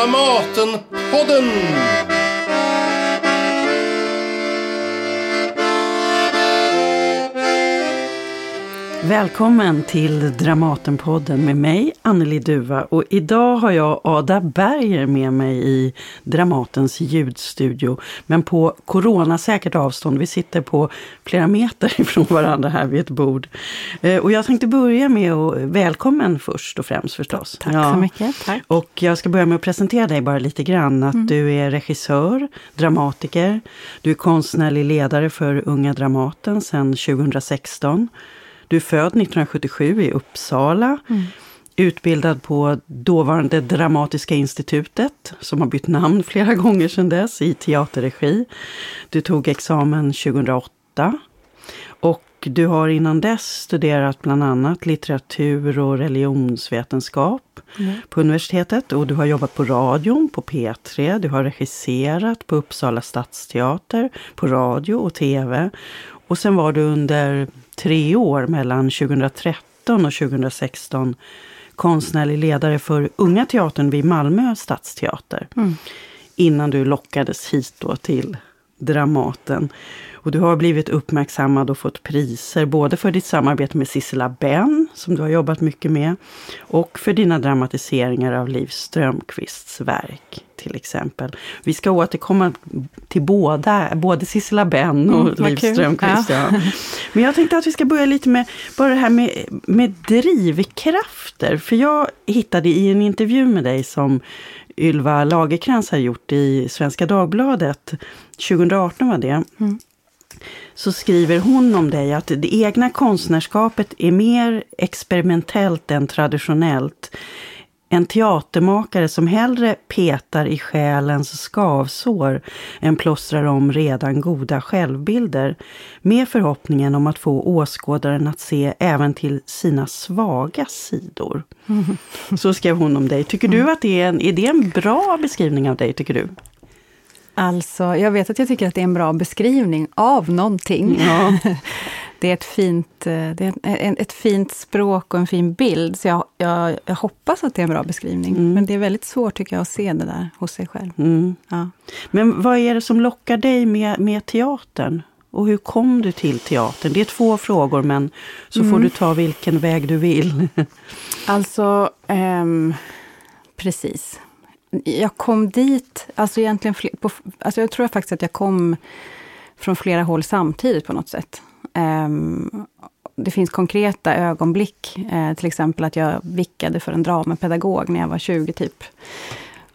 Dramatenpodden! Välkommen till Dramatenpodden med mig, Anneli Duva. Och idag har jag Ada Berger med mig i Dramatens ljudstudio. Men på coronasäkert avstånd. Vi sitter på flera meter ifrån varandra här vid ett bord. Eh, och jag tänkte börja med att välkommen först och främst förstås. Tack ja. så mycket. Tack. Och jag ska börja med att presentera dig bara lite grann. Att mm. du är regissör, dramatiker. Du är konstnärlig ledare för Unga Dramaten sedan 2016. Du är född 1977 i Uppsala. Mm. Utbildad på dåvarande Dramatiska institutet, som har bytt namn flera gånger sedan dess, i teaterregi. Du tog examen 2008. Och du har innan dess studerat bland annat litteratur och religionsvetenskap mm. på universitetet. Och du har jobbat på radion, på P3. Du har regisserat på Uppsala stadsteater, på radio och tv. Och sen var du under tre år mellan 2013 och 2016 konstnärlig ledare för Unga Teatern vid Malmö stadsteater. Mm. Innan du lockades hit då till Dramaten. Och du har blivit uppmärksammad och fått priser både för ditt samarbete med Sissela Benn, som du har jobbat mycket med, och för dina dramatiseringar av Liv Strömquists verk till exempel. Vi ska återkomma till båda, både Sissela Benn och mm, Liv Strömquist. Ja. Ja. Men jag tänkte att vi ska börja lite med bara det här med, med drivkrafter. För jag hittade i en intervju med dig som Ylva Lagerkrans har gjort i Svenska Dagbladet, 2018 var det. Mm så skriver hon om dig att det egna konstnärskapet är mer experimentellt än traditionellt. En teatermakare som hellre petar i själens skavsår än plåstrar om redan goda självbilder. Med förhoppningen om att få åskådaren att se även till sina svaga sidor. Så skrev hon om dig. Tycker du att det är en, är det en bra beskrivning av dig, tycker du? Alltså, jag vet att jag tycker att det är en bra beskrivning av någonting. Ja. det är, ett fint, eh, det är ett fint språk och en fin bild, så jag, jag, jag hoppas att det är en bra beskrivning. Mm. Men det är väldigt svårt tycker jag att se det där hos sig själv. Mm. Ja. Men vad är det som lockar dig med, med teatern? Och hur kom du till teatern? Det är två frågor, men så mm. får du ta vilken väg du vill. alltså, um, precis jag kom dit, alltså egentligen, på, alltså jag tror faktiskt att jag kom från flera håll samtidigt på något sätt. Um, det finns konkreta ögonblick, eh, till exempel att jag vickade för en dramapedagog när jag var 20 typ.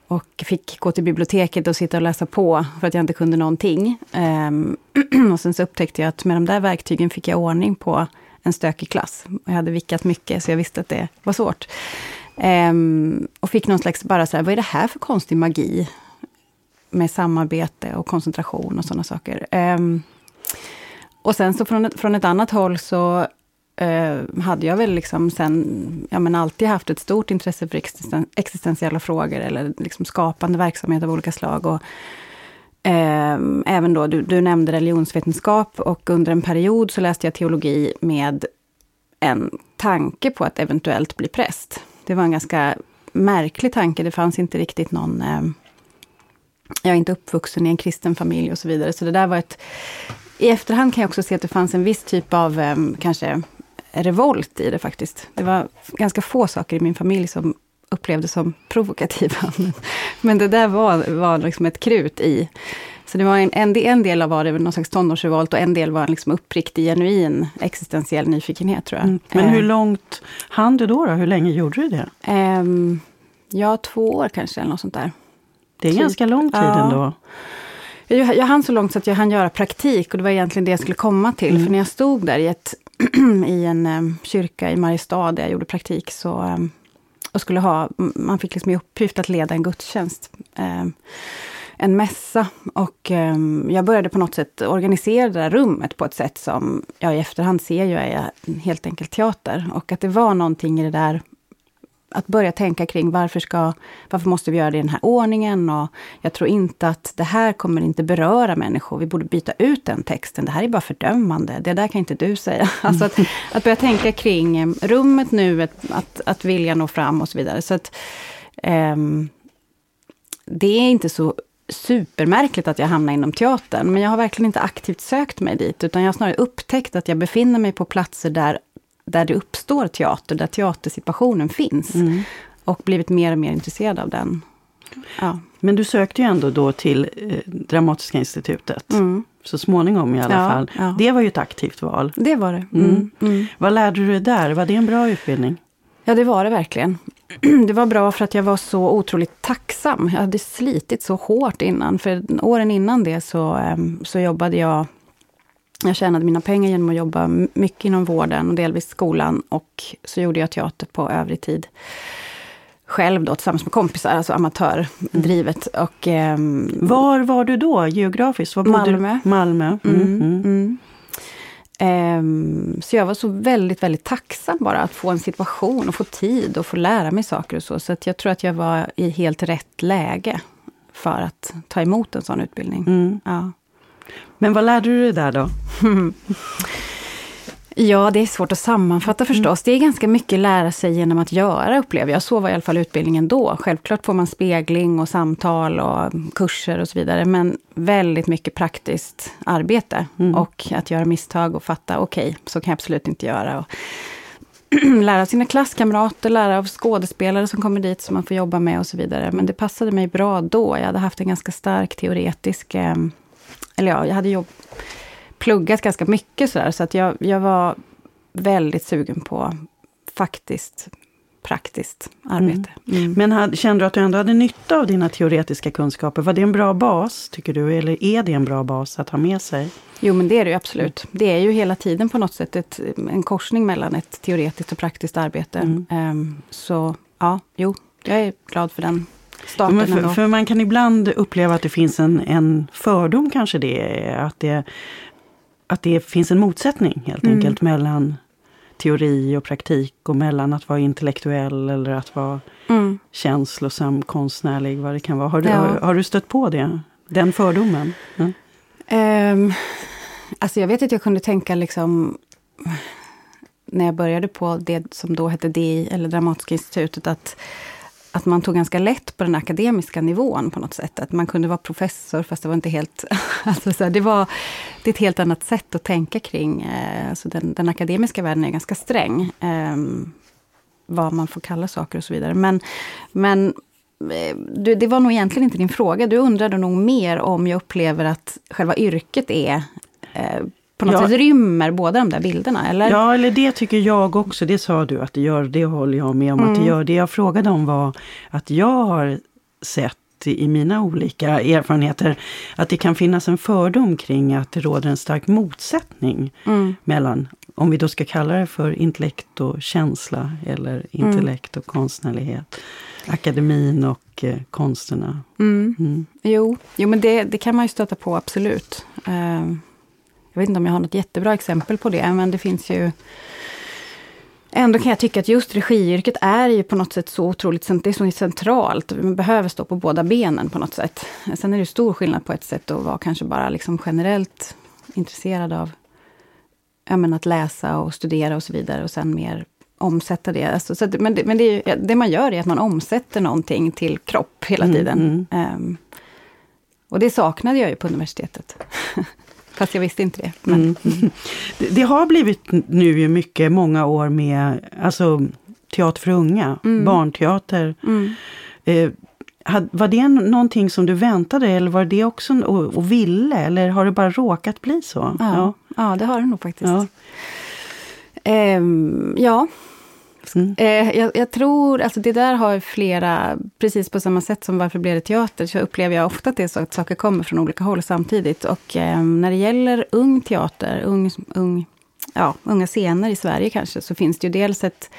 Och fick gå till biblioteket och sitta och läsa på för att jag inte kunde någonting. Um, och sen så upptäckte jag att med de där verktygen fick jag ordning på en stökig klass. Jag hade vickat mycket, så jag visste att det var svårt. Um, och fick någon slags, bara så här, vad är det här för konstig magi? Med samarbete och koncentration och sådana saker. Um, och sen så från, från ett annat håll så uh, hade jag väl liksom sen, ja men alltid haft ett stort intresse för existen, existentiella frågor eller liksom skapande verksamhet av olika slag. Och, uh, även då, du, du nämnde religionsvetenskap och under en period så läste jag teologi med en tanke på att eventuellt bli präst. Det var en ganska märklig tanke. Det fanns inte riktigt någon... Eh, jag är inte uppvuxen i en kristen familj och så vidare. Så det där var ett... I efterhand kan jag också se att det fanns en viss typ av eh, kanske revolt i det faktiskt. Det var ganska få saker i min familj som upplevdes som provokativa. Men det där var, var liksom ett krut i så det var en, en, en del av var det någon slags tonårsrevolt och en del var en liksom uppriktig, genuin existentiell nyfikenhet tror jag. Mm. Men hur eh. långt hann du då, då? Hur länge gjorde du det? Um, ja, två år kanske, eller något sånt där. Det är typ. ganska lång tid ja. ändå. Jag, jag hann så långt så att jag hann göra praktik och det var egentligen det jag skulle komma till. Mm. För när jag stod där i, ett, i en um, kyrka i Mariestad där jag gjorde praktik så um, och skulle ha, man fick liksom i uppgift att leda en gudstjänst. Um, en mässa. Och eh, jag började på något sätt organisera det där rummet på ett sätt som jag i efterhand ser ju är helt enkelt teater. Och att det var någonting i det där att börja tänka kring varför, ska, varför måste vi göra det i den här ordningen? Och jag tror inte att det här kommer inte beröra människor. Vi borde byta ut den texten. Det här är bara fördömande. Det där kan inte du säga. Alltså att, att börja tänka kring ehm, rummet, nu, att, att vilja nå fram och så vidare. Så att, um, det är inte så supermärkligt att jag hamnar inom teatern, men jag har verkligen inte aktivt sökt mig dit, utan jag har snarare upptäckt att jag befinner mig på platser där, där det uppstår teater, där teatersituationen finns. Mm. Och blivit mer och mer intresserad av den. Ja. Men du sökte ju ändå då till eh, Dramatiska institutet. Mm. Så småningom i alla Ja, fall. ja. Det var ju ett aktivt val. Det var det. Mm. Mm. Mm. Vad lärde du dig där? Var det en bra utbildning? Ja, det var det verkligen. Det var bra för att jag var så otroligt tacksam. Jag hade slitit så hårt innan. För åren innan det så, ehm, så jobbade jag... Jag tjänade mina pengar genom att jobba mycket inom vården och delvis skolan. Och så gjorde jag teater på övrig tid. Själv då, tillsammans med kompisar, alltså amatördrivet. Och, ehm, Var var du då geografiskt? Var bodde Malmö. Du? Malmö. Mm. Mm, Mm. Ehm, så jag var så väldigt, väldigt tacksam bara att få en situation och få tid och få lära mig saker och så. Så jag tror att jag var i helt rätt läge för att ta emot en sån utbildning. Mm. Ja. Men vad lärde du dig där då? ja, det är svårt att sammanfatta förstås. Det är ganska mycket lära sig genom att göra, upplever jag. Så var i alla fall utbildningen då. Självklart får man spegling och samtal och kurser och så vidare. Men väldigt mycket praktiskt arbete. Mm. Och att göra misstag och fatta, okej, så kan jag absolut inte göra. Och lära av sina klasskamrater, lära av skådespelare som kommer dit som man får jobba med och så vidare. Men det passade mig bra då. Jag hade haft en ganska stark teoretisk... Eh, eller ja, jag hade jobb, pluggat ganska mycket sådär. Så att jag, jag var väldigt sugen på faktiskt praktiskt arbete. Mm. Men hade, kände du att du ändå hade nytta av dina teoretiska kunskaper? Var det en bra bas, tycker du? Eller är det en bra bas att ha med sig? Jo, men det är det ju absolut. Det är ju hela tiden på något sätt ett, en korsning mellan ett teoretiskt och praktiskt arbete. Mm. Ehm, så ja, jo, jag är glad för den Ja, starten men för, för man kan ibland uppleva att det finns en, en fördom, kanske det att det, att det finns en motsättning helt Mm. enkelt mellan teori och praktik och mellan att vara intellektuell eller att vara Mm. känslosam, konstnärlig, vad det kan vara. Har du, Ja. har, har du stött på det? Den fördomen? Ja. Ehm, alltså jag vet att jag kunde tänka liksom när jag började på det som då hette DI, eller Dramatiska institutet, att, att man tog ganska lätt på den akademiska nivån på något sätt. Att man kunde vara professor, fast det var inte helt... Alltså så här, det, var, det är ett helt annat sätt att tänka kring. Eh, alltså den, den akademiska världen är ganska sträng. ehm, vad man får kalla saker och så vidare. Men, men eh, du, det var nog egentligen inte din fråga. Du undrade nog mer om jag upplever att själva yrket är eh, på något Ja. sätt rymmer båda de där bilderna, eller? Ja, eller det tycker jag också. Det sa du att det gör. Det håller jag med om att det Mm. gör. Det jag frågade om var att jag har sett i mina olika erfarenheter att det kan finnas en fördom kring att det råder en stark motsättning Mm. mellan, om vi då ska kalla det för intellekt och känsla eller intellekt och konstnärlighet. Akademin och eh, konsterna. Mm. Mm. Jo, jo, men det, det kan man ju stöta på, absolut. Eh, jag vet inte om jag har något jättebra exempel på det, men det finns ju... Ändå kan jag tycka att just regiyrket är ju på något sätt så otroligt det är så centralt. Man behöver stå på båda benen på något sätt. Sen är det stor skillnad på ett sätt att vara kanske bara liksom generellt intresserad av ja, men att läsa och studera och så vidare och sen mer omsätta det. Alltså, så att, men det, men det, är det man gör är att man omsätter någonting till kropp hela Mm, tiden. mm. Ehm, och det saknade jag ju på universitetet. Fast jag visste inte det. Men, Mm. Det, det har blivit nu ju mycket, många år med alltså, teater för unga, Mm. barnteater. mm. Eh, var det någonting som du väntade eller var det också och, och ville? Eller har det bara råkat bli så? Ja, ja. det har det nog faktiskt. Ja. Ehm, ja. Mm. Eh, jag, jag tror, alltså det där har flera, precis på samma sätt som varför blev det teater, så upplever jag ofta att det är så att saker kommer från olika håll samtidigt. Och eh, när det gäller ung teater, ung, ung, ja, unga scener i Sverige kanske, så finns det ju dels ett,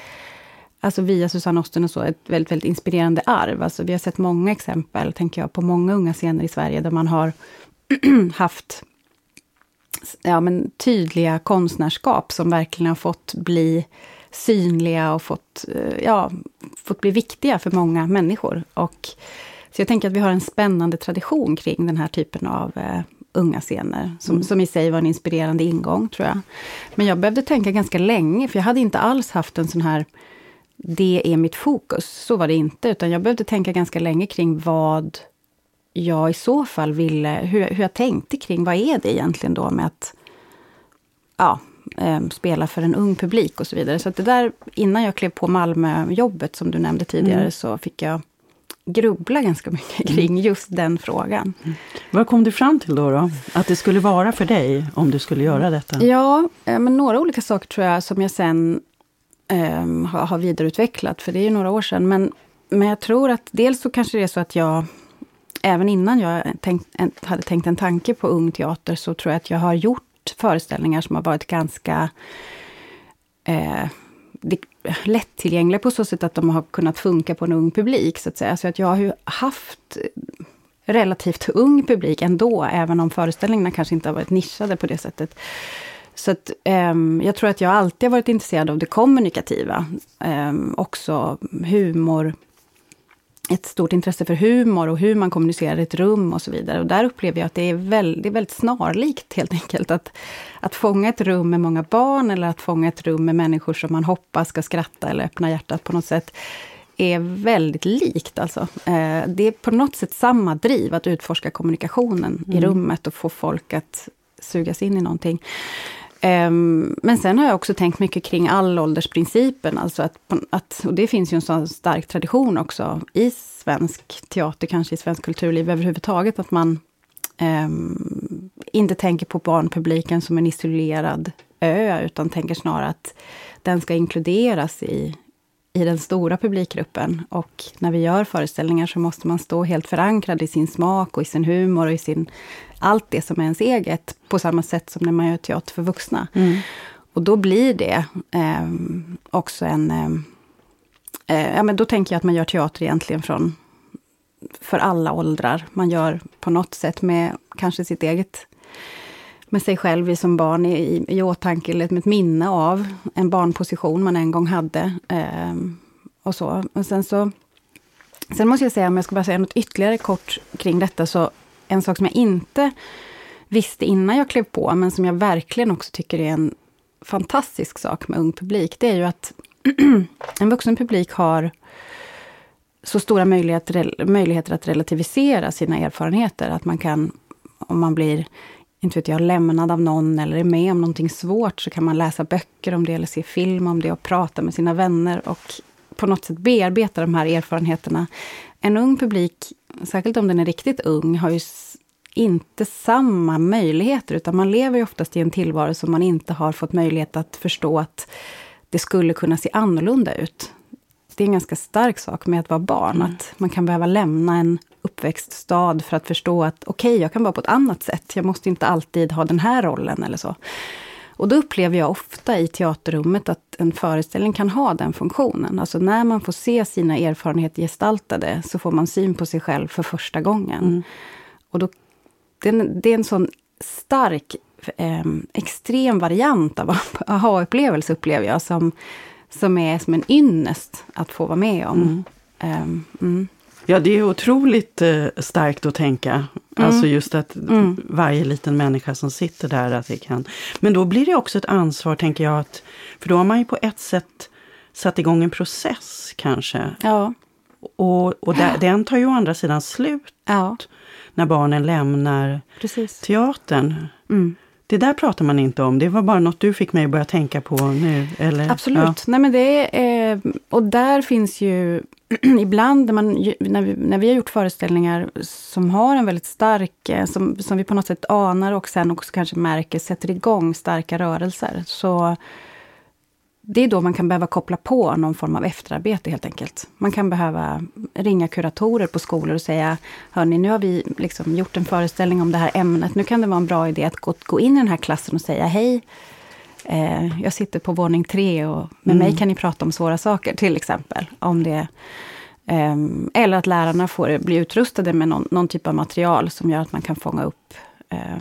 alltså via Susanne Osten och så, ett väldigt, väldigt inspirerande arv. Alltså vi har sett många exempel, tänker jag, på många unga scener i Sverige, där man har haft ja, men tydliga konstnärskap som verkligen har fått bli synliga och fått, eh, ja, fått bli viktiga för många människor. Och, så jag tänker att vi har en spännande tradition kring den här typen av eh, unga scener, som, Mm. som i sig var en inspirerande ingång, tror jag. Men jag behövde tänka ganska länge, för jag hade inte alls haft en sån här det är mitt fokus. Så var det inte, utan jag behövde tänka ganska länge kring vad jag i så fall ville, hur, hur jag tänkte kring vad är det egentligen då med att ja, spela för en ung publik och så vidare. Så det där, innan jag klev på Malmöjobbet som du nämnde tidigare, mm. så fick jag grubbla ganska mycket kring mm. just den frågan. Mm. Vad kom du fram till då, då? Att det skulle vara för dig om du skulle göra detta? Ja, eh, men några olika saker tror jag som jag sen um, har, har vidareutvecklat, för det är ju några år sedan. Men, men jag tror att dels så kanske det är så att jag Även innan jag tänkt, hade tänkt en tanke på ung teater så tror jag att jag har gjort föreställningar som har varit ganska eh, lättillgängliga på så sätt att de har kunnat funka på en ung publik. Så att säga. Så att jag har ju haft relativt ung publik ändå, även om föreställningarna kanske inte har varit nischade på det sättet. Så att, um, jag tror att jag alltid har varit intresserad av det kommunikativa. Um, också humor, ett stort intresse för humor och hur man kommunicerar i ett rum och så vidare. Och där upplever jag att det är väldigt, väldigt snarlikt helt enkelt. Att, att fånga ett rum med många barn eller att fånga ett rum med människor som man hoppas ska skratta eller öppna hjärtat på något sätt är väldigt likt. Alltså. Eh, det är på något sätt samma driv, att utforska kommunikationen mm. i rummet och få folk att sugas in i någonting. Um, men sen har jag också tänkt mycket kring allåldersprincipen. Alltså att, att, och det finns ju en sån stark tradition också i svensk teater, kanske i svensk kulturliv överhuvudtaget, att man um, inte tänker på barnpubliken som en isolerad ö, utan tänker snarare att den ska inkluderas i, i den stora publikgruppen. Och när vi gör föreställningar så måste man stå helt förankrad i sin smak och i sin humor och i sin allt det som är ens eget, på samma sätt som när man gör teater för vuxna. Mm. Och då blir det eh, också en... Eh, ja, men då tänker jag att man gör teater egentligen från för alla åldrar. Man gör på något sätt med kanske sitt eget med sig själv som barn i, i, i åtanke, eller med ett minne av en barnposition man en gång hade. Eh, och så. Och sen så... Sen måste jag säga, om jag ska bara säga något ytterligare kort kring detta, så en sak som jag inte visste innan jag klev på, men som jag verkligen också tycker är en fantastisk sak med ung publik, det är ju att en vuxen publik har så stora möjligheter, möjligheter att relativisera sina erfarenheter. Att man kan, om man blir inte vet jag, lämnad av någon eller är med om någonting svårt, så kan man läsa böcker om det eller se film om det och prata med sina vänner och på något sätt bearbeta de här erfarenheterna. En ung publik särskilt om den är riktigt ung, har ju inte samma möjligheter, utan man lever ju oftast i en tillvaro som man inte har fått möjlighet att förstå att det skulle kunna se annorlunda ut. Det är en ganska stark sak med att vara barn, mm. att man kan behöva lämna en uppväxtstad för att förstå att okej, okay, jag kan vara på ett annat sätt. Jag måste inte alltid ha den här rollen eller så. Och då upplever jag ofta i teaterrummet att en föreställning kan ha den funktionen. Alltså när man får se sina erfarenheter gestaltade så får man syn på sig själv för första gången. Mm. Och då, det, är en, det är en sån stark, eh, extrem variant av aha-upplevelse upplever jag, som, som är som en ynnest att få vara med om. Mm. Um, mm. Ja, det är otroligt eh, starkt att tänka. Mm. Alltså just att mm. varje liten människa som sitter där, att det kan... Men då blir det också ett ansvar, tänker jag, att, för då har man ju på ett sätt satt igång en process kanske. Ja. Och, och där, den tar ju å andra sidan slut ja. när barnen lämnar Precis. teatern. Mm. Det där pratar man inte om. Det var bara något du fick mig att börja tänka på nu. Eller? Absolut. Ja. Nej, men det är, och där finns ju ibland när, man, när, vi, när vi har gjort föreställningar som har en väldigt stark, eh, som, som vi på något sätt anar och sen också kanske märker sätter igång starka rörelser. Så det är då man kan behöva koppla på någon form av efterarbete helt enkelt. Man kan behöva ringa kuratorer på skolor och säga, hörni, nu har vi liksom gjort en föreställning om det här ämnet. Nu kan det vara en bra idé att gå, in i den här klassen och säga, hej, eh, jag sitter på våning tre och med mm. mig kan ni prata om svåra saker, till exempel. Om det, eh, eller att lärarna får bli utrustade med någon, någon, typ av material som gör att man kan fånga upp eh,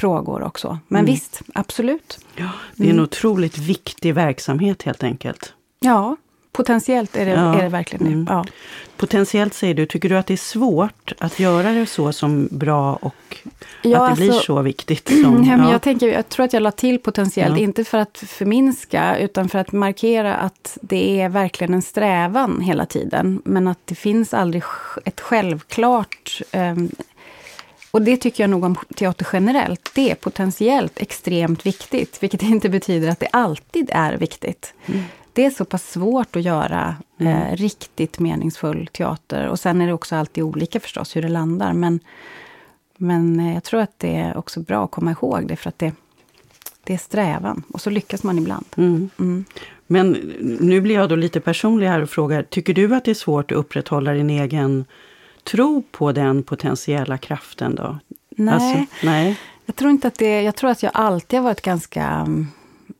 frågor också. Men mm. visst, absolut. Ja, det är en mm. otroligt viktig verksamhet helt enkelt. Ja, potentiellt är det, ja. är det verkligen det. Mm. Ja. Potentiellt säger du, tycker du att det är svårt att göra det så som bra och ja, att det blir alltså- så viktigt? Som, ja, men jag, tänker, jag tror att jag la till potentiellt, inte för att förminska, utan för att markera att det är verkligen en strävan hela tiden. Men att det finns aldrig ett självklart um, och det tycker jag nog om teater generellt. Det är potentiellt extremt viktigt, vilket inte betyder att det alltid är viktigt. Mm. Det är så pass svårt att göra mm. eh, riktigt meningsfull teater. Och sen är det också alltid olika förstås hur det landar. Men, men eh, jag tror att det är också bra att komma ihåg det, för att det, det är strävan. Och så lyckas man ibland. Mm. Mm. Men nu blir jag då lite personlig här och frågar, tycker du att det är svårt att upprätthålla din egen tro på den potentiella kraften då? Nej, alltså, nej. Jag tror inte att det... Jag tror att jag alltid har varit ganska... Mm,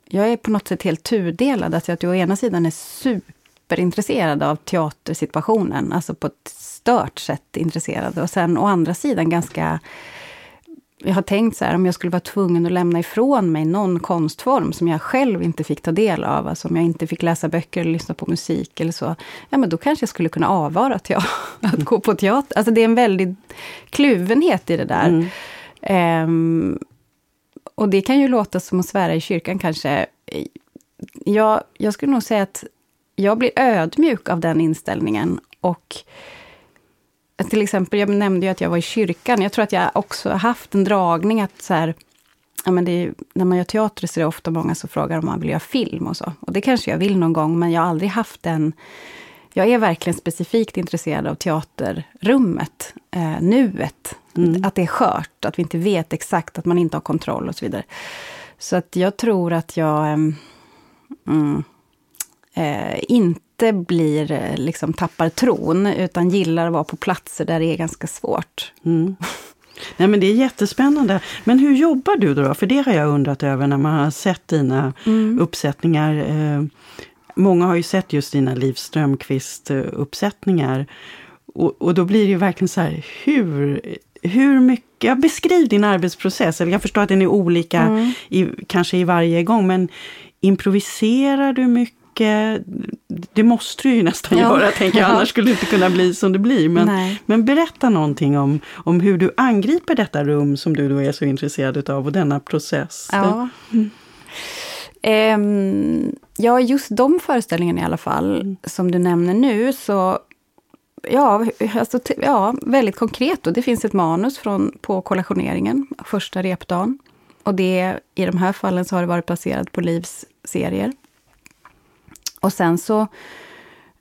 jag är på något sätt helt tudelad. Alltså att jag å ena sidan är superintresserad av teatersituationen, alltså på ett stört sätt intresserad. Och sen å andra sidan ganska jag har tänkt så här, om jag skulle vara tvungen att lämna ifrån mig någon konstform som jag själv inte fick ta del av, alltså om jag inte fick läsa böcker eller lyssna på musik eller så, ja men då kanske jag skulle kunna avvara till att gå på teater. Alltså det är en väldig kluvenhet i det där. Mm. Um, och det kan ju låta som att svära i kyrkan kanske. Jag, jag skulle nog säga att jag blir ödmjuk av den inställningen och till exempel, jag nämnde ju att jag var i kyrkan. Jag tror att jag också haft en dragning att så här, ja, men är, när man gör teater så är det ofta många som frågar om man vill göra film och så. Och det kanske jag vill någon gång, men jag har aldrig haft den... Jag är verkligen specifikt intresserad av teaterrummet, eh, nuet. Mm. Att det är skört, att vi inte vet exakt, att man inte har kontroll och så vidare. Så att jag tror att jag ehm, mm, eh, inte inte blir, eh, liksom tappar tron, utan gillar att vara på platser där det är ganska svårt. Mm. Nej men det är jättespännande. Men hur jobbar du då? För det har jag undrat över när man har sett dina mm. uppsättningar. Eh, många har ju sett just dina Liv Strömquist-uppsättningar. Och, och då blir det ju verkligen så här, hur, hur mycket... Ja, beskriv din arbetsprocess. Jag förstår att den är olika, mm. i, kanske i varje gång, men improviserar du mycket? Mycket, det måste du ju nästan ja. göra, tänker jag, annars skulle det inte kunna bli som det blir. Men, men berätta någonting om, om hur du angriper detta rum som du då är så intresserad av och denna process. Ja. Mm. Um, ja, just de föreställningarna i alla fall, mm. som du nämner nu, så Ja, alltså, ja, väldigt konkret. Då. Det finns ett manus från, på kollationeringen, första repdagen. Och det, i de här fallen så har det varit baserat på Livs serier. Och sen så...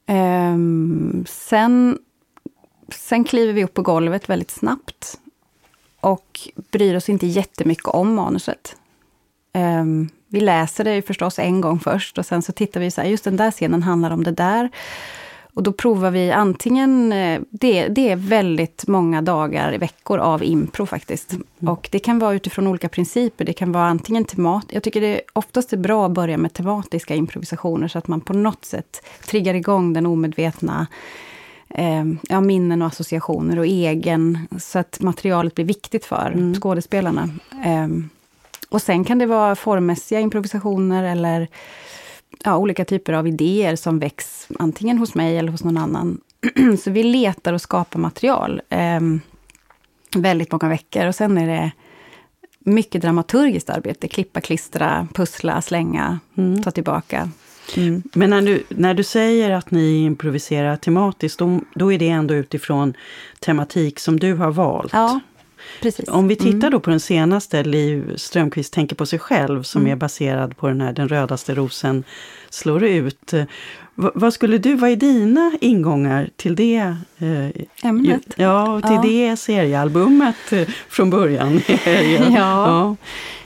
Eh, sen, sen kliver vi upp på golvet väldigt snabbt. Och bryr oss inte jättemycket om manuset. Eh, vi läser det ju förstås en gång först och sen så tittar vi så här, just den där scenen handlar om det där. Och då provar vi antingen, eh, det, det är väldigt många dagar, veckor av impro faktiskt. Mm. Och det kan vara utifrån olika principer. Det kan vara antingen temat, jag tycker det är oftast är bra att börja med tematiska improvisationer så att man på något sätt triggar igång den omedvetna eh, ja, minnen och associationer och egen, så att materialet blir viktigt för mm. skådespelarna. Eh, och sen kan det vara formmässiga improvisationer eller ja, olika typer av idéer som väcks antingen hos mig eller hos någon annan. så vi letar och skapar material eh, väldigt många veckor. Och sen är det mycket dramaturgiskt arbete. Klippa, klistra, pussla, slänga, mm. ta tillbaka. Mm. Men när du, när du säger att ni improviserar tematiskt, då, då är det ändå utifrån tematik som du har valt? Ja, Precis. Om vi tittar mm. då på den senaste, Liv Strömquist tänker på sig själv, som mm. är baserad på den här Den rödaste rosen slår ut. V vad skulle du, vad är dina ingångar till det eh, ämnet? Ja, till ja. det seriealbumet eh, från början? ja. ja.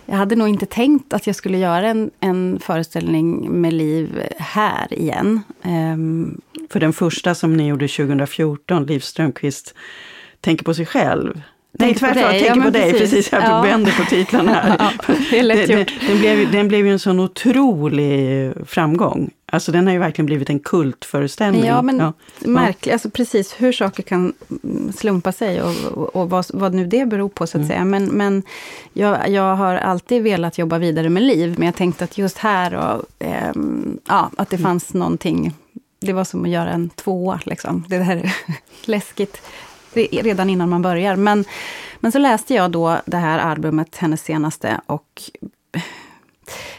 Jag hade nog inte tänkt att jag skulle göra en, en föreställning med Liv här igen. Um, För den första som ni gjorde 2014, Liv Strömquist tänker på sig själv. Nej, tvärtom, jag tänker ja, på dig, precis, precis jag ja. vänder på titlarna här. Ja, det är lätt gjort. Den, den, blev, den blev ju en sån otrolig framgång. Alltså den har ju verkligen blivit en kultföreställning. Ja, men ja. märkligt, alltså precis hur saker kan slumpa sig och, och, och vad, vad, nu det beror på så att mm. säga. Men, men jag, jag har alltid velat jobba vidare med liv, men jag tänkte att just här, och, eh, ja, att det mm. fanns mm. någonting det var som att göra en tvåa. Liksom. Det här är läskigt redan innan man börjar. Men, men så läste jag då det här albumet, hennes senaste, och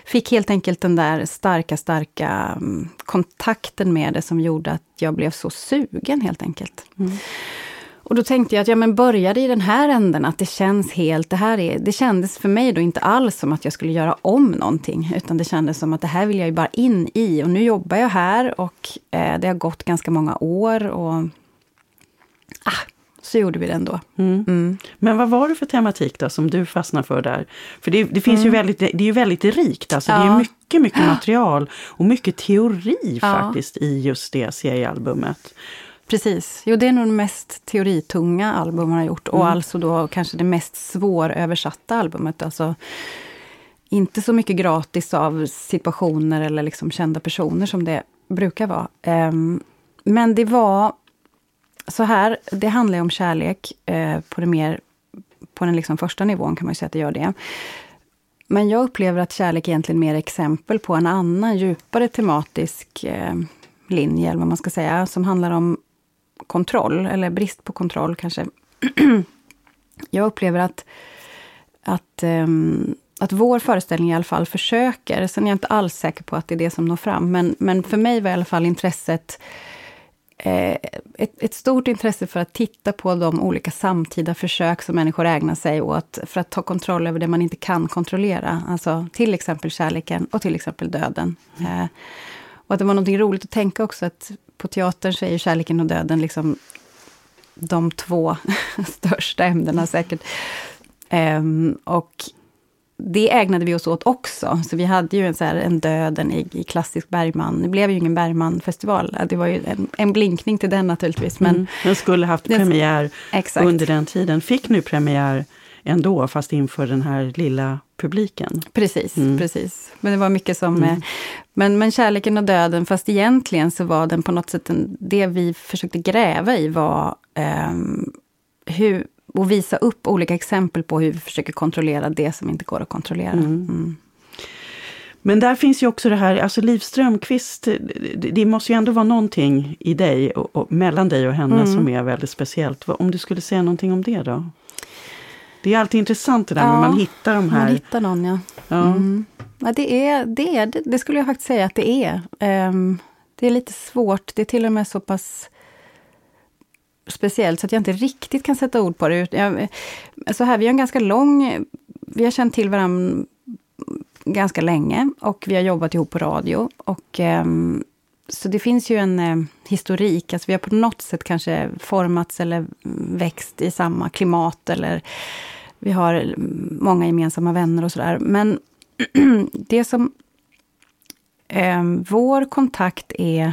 fick helt enkelt den där starka, starka mm, kontakten med det som gjorde att jag blev så sugen helt enkelt. Mm. Och då tänkte jag att ja, men började i den här änden, att det känns helt... Det, här är, det kändes för mig då inte alls som att jag skulle göra om någonting, utan det kändes som att det här vill jag ju bara in i. Och nu jobbar jag här och eh, det har gått ganska många år. Och ah, så gjorde vi det ändå. Mm. Mm. Men vad var det för tematik då som du fastnade för där? För det, det finns mm. ju väldigt, det är ju väldigt rikt, alltså ja. det är mycket, mycket material och mycket teori ja. faktiskt i just det seriealbumet. Precis. Jo, det är nog det mest teoritunga album man har gjort och mm. alltså då kanske det mest svåröversatta albumet. Alltså, inte så mycket gratis av situationer eller liksom kända personer som det brukar vara. Um, men det var så här, det handlar om kärlek eh, på, det mer, på den liksom första nivån, kan man säga att det gör det. Men jag upplever att kärlek egentligen är mer exempel på en annan, djupare tematisk eh, linje, eller vad man ska säga, som handlar om kontroll, eller brist på kontroll kanske. jag upplever att, att, eh, att vår föreställning i alla fall försöker, sen är jag inte alls säker på att det är det som når fram, men, men för mig var i alla fall intresset eh, ett, ett, stort intresse för att titta på de olika samtida försök som människor ägnar sig åt för att ta kontroll över det man inte kan kontrollera. Alltså till exempel kärleken och till exempel döden. Mm. Eh, och att det var något roligt att tänka också att på teatern så är ju kärleken och döden liksom de två största ämnena säkert. Um, och det ägnade vi oss åt också. Så vi hade ju en, så här, en döden i, i klassisk Bergman. Det blev ju ingen Bergman-festival. Det var ju en, en, blinkning till den naturligtvis. Men mm. Den skulle haft premiär exakt. under den tiden. Fick nu premiär ändå, fast inför den här lilla publiken. Precis, mm. precis. Men det var mycket som... Mm. Men, men kärleken och döden, fast egentligen så var den på något sätt... En, det vi försökte gräva i var um, hur, och visa upp olika exempel på hur vi försöker kontrollera det som inte går att kontrollera. Mm. Mm. Men där finns ju också det här, alltså Liv Strömquist, det, det måste ju ändå vara någonting i dig, och, och mellan dig och henne, mm. som är väldigt speciellt. Om du skulle säga någonting om det då? Det är alltid intressant det där ja, när man hittar de här... Man hittar någon, ja. ja. Mm. ja det, är, det, är, det skulle jag faktiskt säga att det är. Um, det är lite svårt. Det är till och med så pass speciellt så att jag inte riktigt kan sätta ord på det. Jag, så här, vi har en ganska lång... Vi har känt till varandra ganska länge och vi har jobbat ihop på radio. Och, um, så det finns ju en eh, historik, alltså vi har på något sätt kanske formats eller växt i samma klimat eller vi har många gemensamma vänner och sådär. Men det som... Eh, vår kontakt är...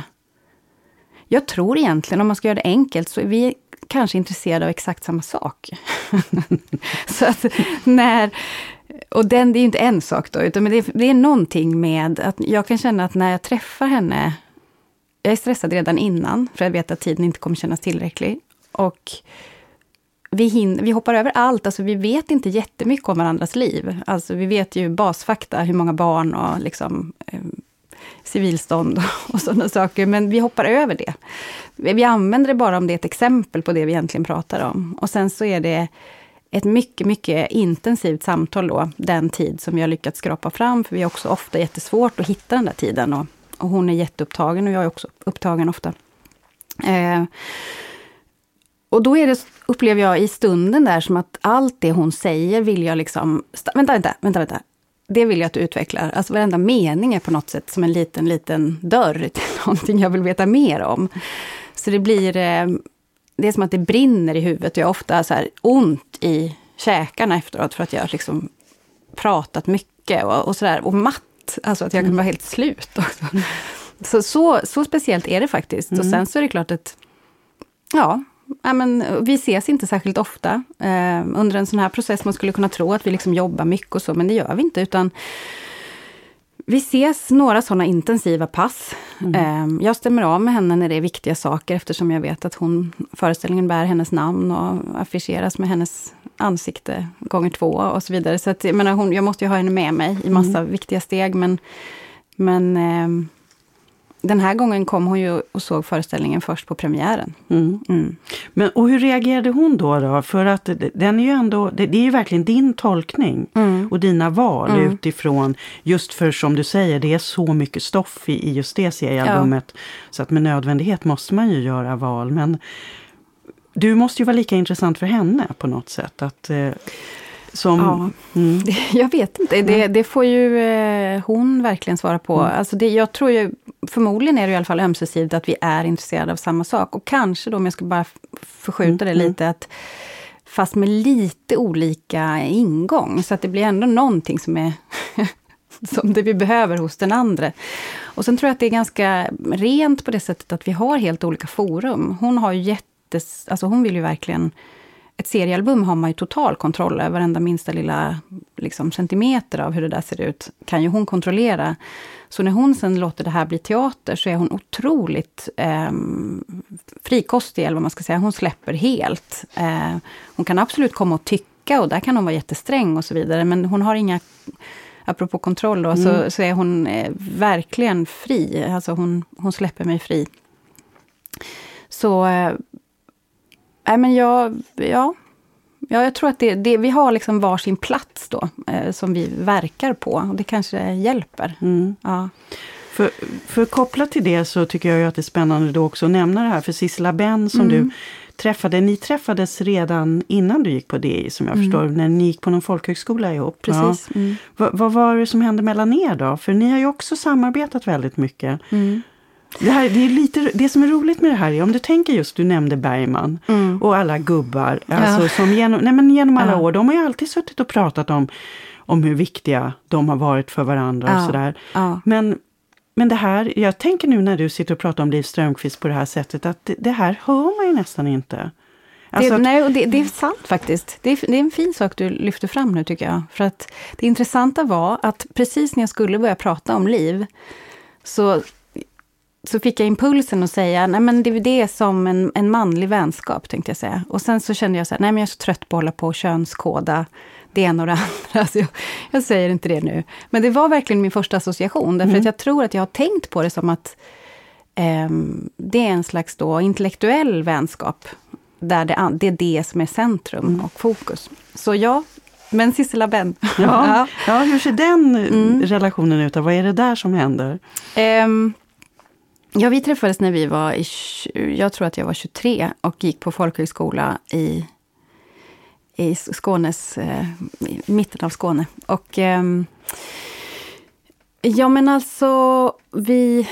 Jag tror egentligen, om man ska göra det enkelt, så är vi kanske intresserade av exakt samma sak. så att när... Och den, det är ju inte en sak då, utan det är, det är någonting med att jag kan känna att när jag träffar henne, jag är stressad redan innan, för jag vet att tiden inte kommer kännas tillräcklig. Och vi, hinner, vi hoppar över allt, alltså vi vet inte jättemycket om varandras liv. Alltså vi vet ju basfakta, hur många barn och liksom, eh, civilstånd och, sådana saker, men vi hoppar över det. Vi använder det bara om det är ett exempel på det vi egentligen pratar om. Och sen så är det ett mycket, mycket intensivt samtal då, den tid som vi har lyckats skrapa fram, för vi har också ofta jättesvårt att hitta den där tiden. Och, och hon är jätteupptagen och jag är också upptagen ofta. Eh, och då är det, upplever jag i stunden där som att allt det hon säger vill jag liksom... Vänta, vänta, vänta, vänta. Det vill jag att du utvecklar. Alltså varenda mening är på något sätt som en liten, liten dörr till någonting jag vill veta mer om. Så det blir... Eh, det är som att det brinner i huvudet och jag har ofta så här ont i käkarna efteråt för att jag liksom pratat mycket och, och sådär. Och matt, alltså att jag kan vara helt slut också. Så, så, så speciellt är det faktiskt. Mm. Och sen så är det klart att Ja, ja, men, vi ses inte särskilt ofta eh, under en sån här process. Man skulle kunna tro att vi liksom jobbar mycket och så, men det gör vi inte. utan vi ses några sådana intensiva pass. Mm. Eh, jag stämmer av med henne när det är viktiga saker eftersom jag vet att hon, föreställningen bär hennes namn och affischeras med hennes ansikte gånger två och så vidare. Så att, jag, menar, hon, jag måste ju ha henne med mig i massa mm. viktiga steg. Men, men eh, den här gången kom hon ju och såg föreställningen först på premiären. Mm. Mm. Men, och hur reagerade hon då? då? För att den är ju ändå, det, det är ju verkligen din tolkning mm. och dina val mm. utifrån, just för som du säger, det är så mycket stoff i, i just det seriealbumet. Ja. Så att med nödvändighet måste man ju göra val. Men du måste ju vara lika intressant för henne på något sätt. Att, eh, som, ja, mm. jag vet inte. Det, det får ju eh, hon verkligen svara på. Mm. Alltså det, jag tror ju, förmodligen är det i alla fall ömsesidigt att vi är intresserade av samma sak. Och kanske då, om jag ska bara förskjuta det mm. lite, att fast med lite olika ingång. Så att det blir ändå någonting som är som det vi behöver hos den andra. Och sen tror jag att det är ganska rent på det sättet att vi har helt olika forum. Hon har ju jättes, alltså hon vill ju verkligen ett seriealbum har man ju total kontroll över. Varenda minsta lilla liksom, centimeter av hur det där ser ut kan ju hon kontrollera. Så när hon sen låter det här bli teater så är hon otroligt eh, frikostig, eller vad man ska säga. Hon släpper helt. Eh, hon kan absolut komma och tycka och där kan hon vara jättesträng och så vidare. Men hon har inga apropå kontroll då, mm. så, så är hon eh, verkligen fri. Alltså hon, hon släpper mig fri. Så eh, Nej, men jag, ja, ja, jag tror att det, det, vi har liksom varsin plats då, eh, som vi verkar på. Och det kanske hjälper. Mm. Ja. För, för kopplat till det så tycker jag att det är spännande då också att nämna det här för Sissela Benn som mm. du träffade. Ni träffades redan innan du gick på DI som jag mm. förstår, när ni gick på någon folkhögskola ihop. Precis. Ja. Mm. Vad, var det som hände mellan er då? För ni har ju också samarbetat väldigt mycket. Mm. Det, här, det, är lite, det som är roligt med det här är, om du tänker just, du nämnde Bergman mm. och alla gubbar, alltså, ja. som genom, nej, men genom alla ja. år, de har ju alltid suttit och pratat om, om hur viktiga de har varit för varandra ja. och sådär. Men, men det här, jag tänker nu när du sitter och pratar om Liv Strömquist på det här sättet, att det, det här hör man ju nästan inte. Alltså det, nej, det, det, är sant faktiskt. Det är, det är en fin sak du lyfter fram nu tycker jag. För att det intressanta var att precis när jag skulle börja prata om Liv, så så fick jag impulsen att säga, nej men det är det som en, en manlig vänskap, tänkte jag säga. Och sen så kände jag så här, nej men jag är så trött på att hålla på och könskoda det ena och det andra. Alltså jag, jag, säger inte det nu. Men det var verkligen min första association, därför mm. att jag tror att jag har tänkt på det som att eh, det är en slags då intellektuell vänskap, där det, det är det som är centrum mm. och fokus. Så ja, men Sissela Benn. Ja, ja. ja, hur ser den mm. relationen ut? Vad är det där som händer? Um, Ja, vi träffades när vi var i, jag tror att jag var 23 och gick på folkhögskola i, i Skånes, eh, i mitten av Skåne. Och eh, ja men alltså, vi,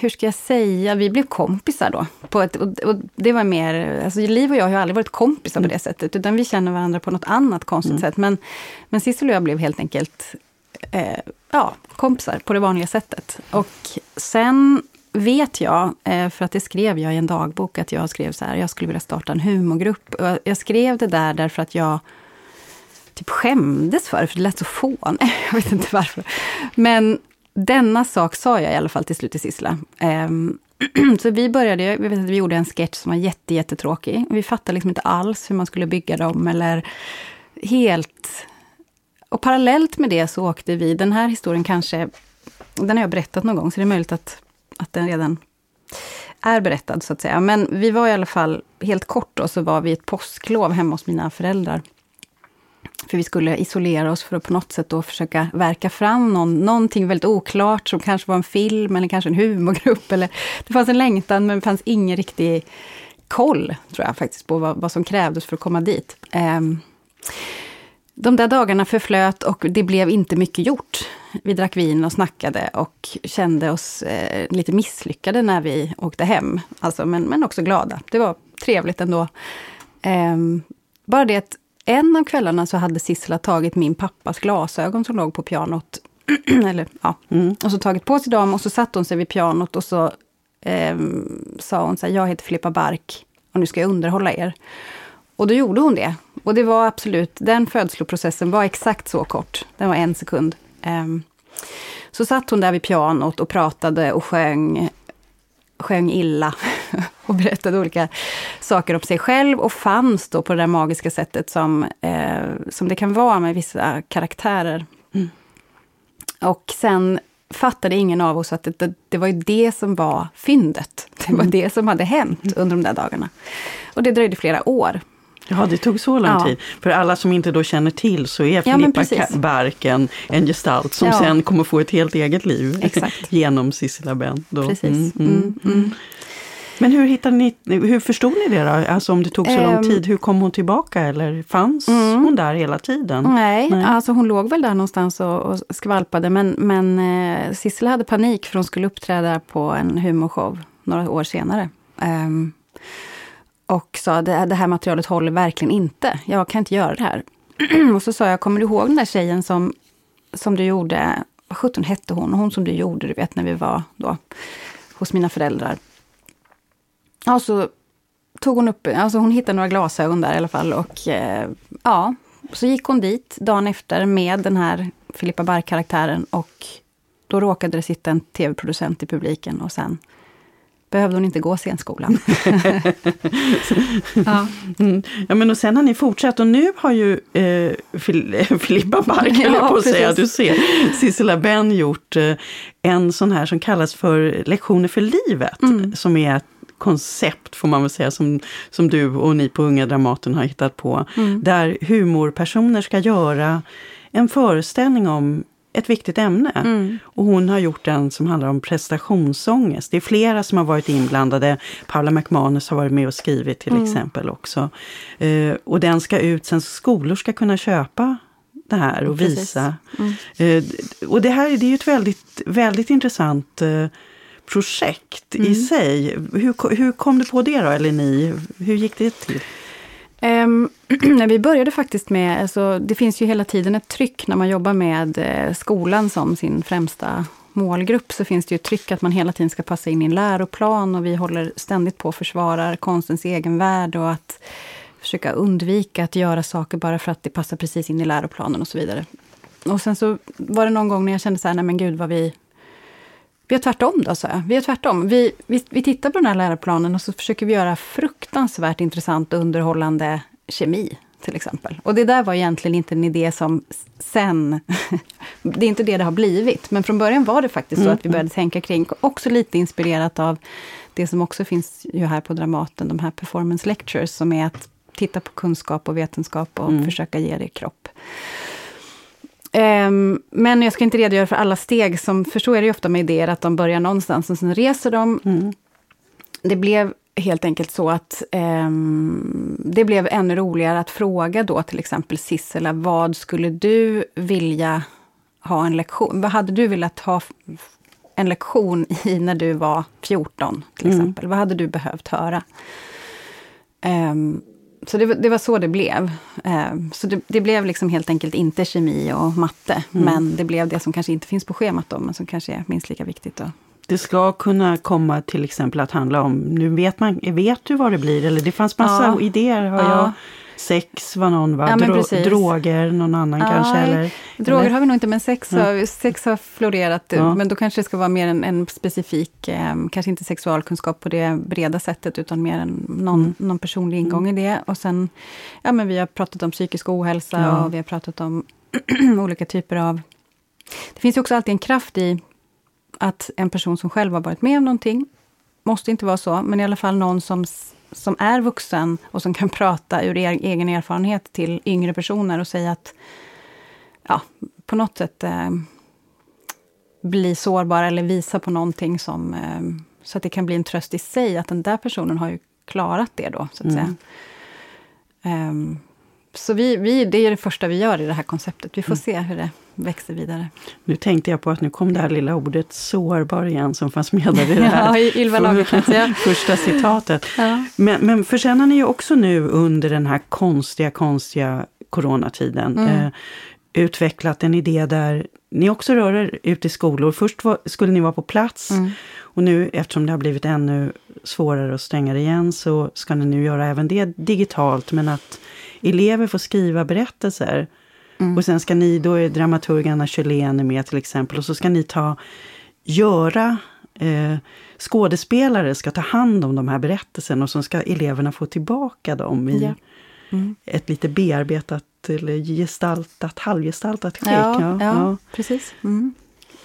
hur ska jag säga, vi blev kompisar då. På ett, och, det var mer, alltså Liv och jag har aldrig varit kompisar på det sättet, utan vi känner varandra på något annat konstigt mm. sätt. Men, men Sissel och jag blev helt enkelt eh, ja, kompisar på det vanliga sättet. Och sen vet jag, eh, för att det skrev jag i en dagbok, att jag skrev så här, jag skulle vilja starta en humorgrupp. Och jag skrev det där därför att jag typ skämdes för det, för det lät så fån. Jag vet inte varför. Men denna sak sa jag i alla fall till slut till Sissela. Ehm, så vi började, jag vet att vi gjorde en sketch som var jätte, jättetråkig. Vi fattade liksom inte alls hur man skulle bygga dem eller helt och parallellt med det så åkte vi, den här historien kanske, den har jag berättat någon gång, så det är möjligt att, att den redan är berättad så att säga. Men vi var i alla fall, helt kort då, så var vi ett påsklov hemma hos mina föräldrar. För vi skulle isolera oss för att på något sätt då försöka verka fram någon, någonting väldigt oklart, som kanske var en film eller kanske en humorgrupp. Eller, det fanns en längtan, men det fanns ingen riktig koll, tror jag faktiskt, på vad, vad som krävdes för att komma dit. Um, de där dagarna förflöt och det blev inte mycket gjort. Vi drack vin och snackade och kände oss eh, lite misslyckade när vi åkte hem. Alltså, men, men också glada. Det var trevligt ändå. Eh, bara det att en av kvällarna så hade Sissela tagit min pappas glasögon som låg på pianot. Eller, ja. Mm. Och så tagit på sig dem och så satte hon sig vid pianot och så eh, sa hon så här, jag heter Filippa Bark och nu ska jag underhålla er. Och då gjorde hon det. Och det var absolut, den födsloprocessen var exakt så kort. Den var en sekund. Um, så satt hon där vid pianot och pratade och sjöng, sjöng illa och berättade olika saker om sig själv och fanns då på det där magiska sättet som, eh, som det kan vara med vissa karaktärer. Mm. Och sen fattade ingen av oss att det, det, det, var ju det som var fyndet. Det var mm. det som hade hänt under de där dagarna. Och det dröjde flera år. Ja, det tog så lång ja. tid. För alla som inte då känner till så är Filippa ja, Bark en, gestalt som ja. sen kommer få ett helt eget liv Exakt. genom Sissela Benn. Precis. Mm, mm, mm, mm. Men hur, hittade ni, hur förstod ni det då? Alltså om det tog så lång ehm. tid, hur kom hon tillbaka eller fanns mm. hon där hela tiden? Nej, Nej, alltså hon låg väl där någonstans och, och skvalpade men, men eh, Sissela hade panik för hon skulle uppträda på en humorshow några år senare. Um, och sa det, det här materialet håller verkligen inte. Jag kan inte göra det här. och så sa jag, kommer du ihåg den där tjejen som, som du gjorde, vad sjutton hette hon? Hon som du gjorde, du vet, när vi var då hos mina föräldrar. Ja, så tog hon upp, alltså hon hittade några glasögon där i alla fall och eh, ja, så gick hon dit dagen efter med den här Filippa Barr-karaktären och då råkade det sitta en tv-producent i publiken och sen behövde hon inte gå scenskolan. ja. Mm. ja, men och sen har ni fortsatt och nu har ju eh, Filippa Bark, ja, på att säga, du ser, Sissela Benn gjort eh, en sån här som kallas för Lektioner för livet, mm. som är ett koncept, får man väl säga, som, som du och ni på Unga Dramaten har hittat på. Mm. Där humorpersoner ska göra en föreställning om ett viktigt ämne. Mm. Och hon har gjort en som handlar om prestationsångest. Det är flera som har varit inblandade. Paula McManus har varit med och skrivit till mm. exempel också. Eh, och den ska ut sen skolor ska kunna köpa det här och Precis. visa. Mm. Eh, och det här det är ju ett väldigt, väldigt intressant eh, projekt i mm. sig. Hur, hur kom du på det då, eller ni? Hur gick det till? Ehm, um, när vi började faktiskt med, alltså, det finns ju hela tiden ett tryck när man jobbar med eh, skolan som sin främsta målgrupp, så finns det ju ett tryck att man hela tiden ska passa in i en läroplan och vi håller ständigt på att försvara konstens egenvärde och att försöka undvika att göra saker bara för att det passar precis in i läroplanen och så vidare. Och sen så var det någon gång när jag kände så här, nej men gud vad vi vi har tvärtom då, sa jag. Vi har tvärtom. Vi, vi, vi tittar på den här läroplanen och så försöker vi göra fruktansvärt intressant och underhållande kemi, till exempel. Och det där var egentligen inte en idé som sen... det är inte det det har blivit, men från början var det faktiskt så att vi började tänka kring, också lite inspirerat av det som också finns ju här på Dramaten, de här performance lectures, som är att titta på kunskap och vetenskap och mm. försöka ge det kropp. Um, men jag ska inte redogöra för alla steg, som, för så är det ju ofta med idéer, att de börjar någonstans och sen reser de. Mm. Det blev helt enkelt så att um, det blev ännu roligare att fråga då till exempel Sissela, vad skulle du vilja ha en lektion, vad hade du velat ha en lektion i när du var 14 till mm. exempel? Vad hade du behövt höra? Um, så det, det, var så det blev. Eh, så det, det, blev liksom helt enkelt inte kemi och matte, mm. men det blev det som kanske inte finns på schemat då, men som kanske är minst lika viktigt. Då. Det ska kunna komma till exempel att handla om, nu vet man, vet du vad det blir? Eller det fanns massa ja. idéer har ja. jag Sex var någon va? Ja, Dro droger, någon annan ja, kanske? Eller, droger eller? har vi nog inte, men sex, ja. har, sex har florerat. Men då kanske det ska vara mer en, en specifik, eh, kanske inte sexualkunskap på det breda sättet, utan mer en, någon, mm. någon personlig ingång mm. i det. Och sen, ja men vi har pratat om psykisk ohälsa och vi har pratat om olika typer av... Det finns ju också alltid en kraft i att en person som själv har varit med om någonting, måste inte vara så, men i alla fall någon som som är vuxen och som kan prata ur er, egen erfarenhet till yngre personer och säga att, ja, på något sätt eh, bli sårbar eller visa på någonting som, eh, så att det kan bli en tröst i sig, att den där personen har ju klarat det då, så att mm. säga. Um, så vi, vi, det är det första vi gör i det här konceptet. Vi får mm. se hur det växer vidare. Nu tänkte jag på att nu kom det här lilla ordet sårbar igen som fanns med där i det här ja, Ylva för, första citatet. Ja. Men, men för sen har ni ju också nu under den här konstiga, konstiga coronatiden mm. eh, utvecklat en idé där ni också rör er ut i skolor. Först var, skulle ni vara på plats mm. och nu eftersom det har blivit ännu svårare och strängare igen så ska ni nu göra även det digitalt men att elever får skriva berättelser. Mm. Och sen ska ni, då är dramaturg Anna Kjellén med till exempel, och så ska ni ta, göra eh, skådespelare ska ta hand om de här berättelserna och så ska eleverna få tillbaka dem i ja. mm. ett lite bearbetat eller gestaltat, halvgestaltat skick. Ja, ja, ja. precis. Mm.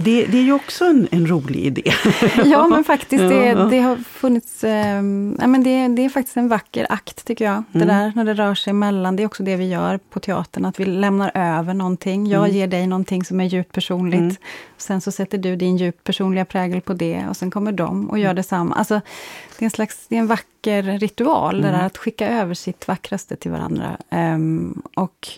Det, det är ju också en, en rolig idé. ja, men faktiskt. Det, det har funnits... Eh, ja, men det, det är faktiskt en vacker akt, tycker jag. Det mm. där när det rör sig emellan. Det är också det vi gör på teatern, att vi lämnar över någonting. Jag mm. ger dig någonting som är djupt personligt. Mm. Sen så sätter du din djupt personliga prägel på det och sen kommer de och gör mm. detsamma. Alltså, det är en slags det är en vacker ritual, det där mm. att skicka över sitt vackraste till varandra. Um, och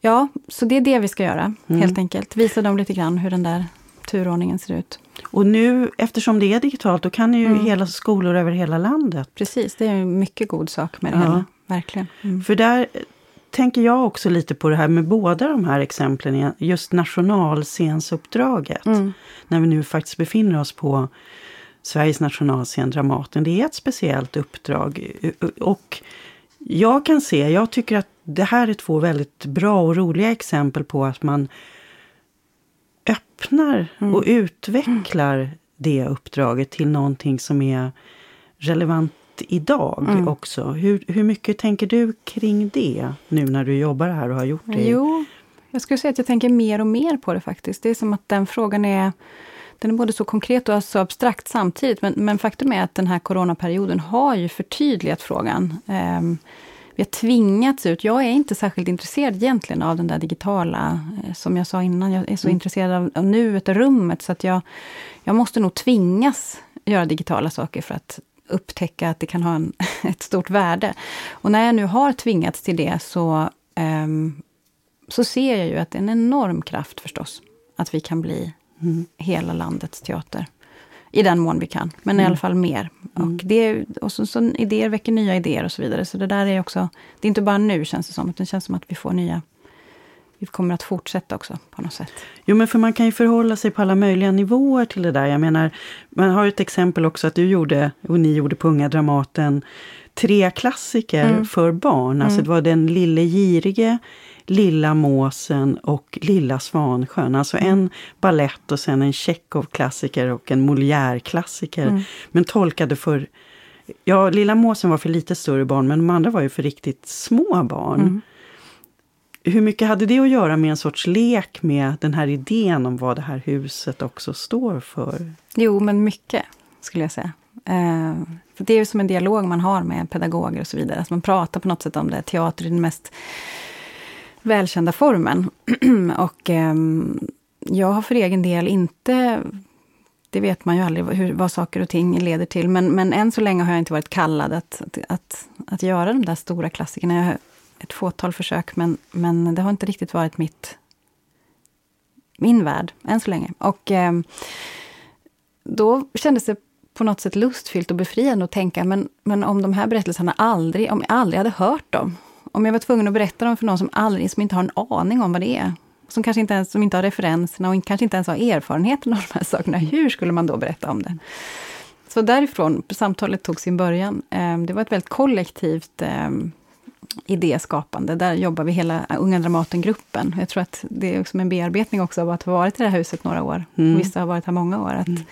Ja, så det är det vi ska göra, mm. helt enkelt. Visa dem lite grann hur den där turordningen ser ut. Och nu, eftersom det är digitalt, då kan ju mm. hela skolor över hela landet. Precis, det är en mycket god sak med det ja. hela. Verkligen. Mm. För där tänker jag också lite på det här med båda de här exemplen, just nationalscensuppdraget. Mm. När vi nu faktiskt befinner oss på Sveriges nationalscen Dramaten. Det är ett speciellt uppdrag. Och jag kan se, jag tycker att det här är två väldigt bra och roliga exempel på att man öppnar mm. och utvecklar det uppdraget till någonting som är relevant idag mm. också. Hur, hur mycket tänker du kring det nu när du jobbar här och har gjort det? Jo, jag skulle säga att jag tänker mer och mer på det faktiskt. Det är som att den frågan är den är både så konkret och så abstrakt samtidigt. Men, men faktum är att den här coronaperioden har ju förtydligat frågan. Um, vi har tvingats ut. Jag är inte särskilt intresserad egentligen av den där digitala, eh, som jag sa innan. Jag är så mm. intresserad av, av nuet och rummet, så att jag, jag måste nog tvingas göra digitala saker för att upptäcka att det kan ha en, ett stort värde. Och när jag nu har tvingats till det så, um, så ser jag ju att det är en enorm kraft förstås, att vi kan bli mm. hela landets teater. I den mån vi kan, men mm. i alla fall mer. Mm. Och, det, och så, så, idéer väcker nya idéer och så vidare. Så det där är också, det är inte bara nu känns det som, utan det känns som att vi får nya vi kommer att fortsätta också på något sätt. Jo, men för man kan ju förhålla sig på alla möjliga nivåer till det där. Jag menar, man har ett exempel också att du gjorde, och ni gjorde på Unga Dramaten, tre klassiker mm. för barn. Alltså mm. det var Den lille girige, Lilla måsen och Lilla Svansjön. Alltså mm. en ballett och sen en Tjechov-klassiker och en Molière-klassiker. Mm. Men tolkade för... Ja, Lilla måsen var för lite större barn, men de andra var ju för riktigt små barn. Mm. Hur mycket hade det att göra med en sorts lek med den här idén om vad det här huset också står för? Jo, men mycket, skulle jag säga. Eh, det är ju som en dialog man har med pedagoger och så vidare. Att man pratar på något sätt om det. Teater är den mest välkända formen. och eh, jag har för egen del inte det vet man ju aldrig hur, vad saker och ting leder till. Men, men än så länge har jag inte varit kallad att, att, att, att göra de där stora klassikerna. Jag har ett fåtal försök, men, men det har inte riktigt varit mitt, min värld än så länge. Och eh, då kändes det på något sätt lustfyllt och befriande att tänka, men, men om de här berättelserna aldrig, om jag aldrig hade hört dem, om jag var tvungen att berätta dem för någon som aldrig, som inte har en aning om vad det är, som kanske inte ens som inte har referenserna och kanske inte ens har erfarenheten av de här sakerna, hur skulle man då berätta om det? Så därifrån, samtalet tog sin början. Ehm, det var ett väldigt kollektivt ehm, idéskapande. Där jobbar vi hela Unga Dramaten-gruppen. Jag tror att det är som en bearbetning också av att ha varit i det här huset några år. Mm. Vissa har varit här många år. Att, mm.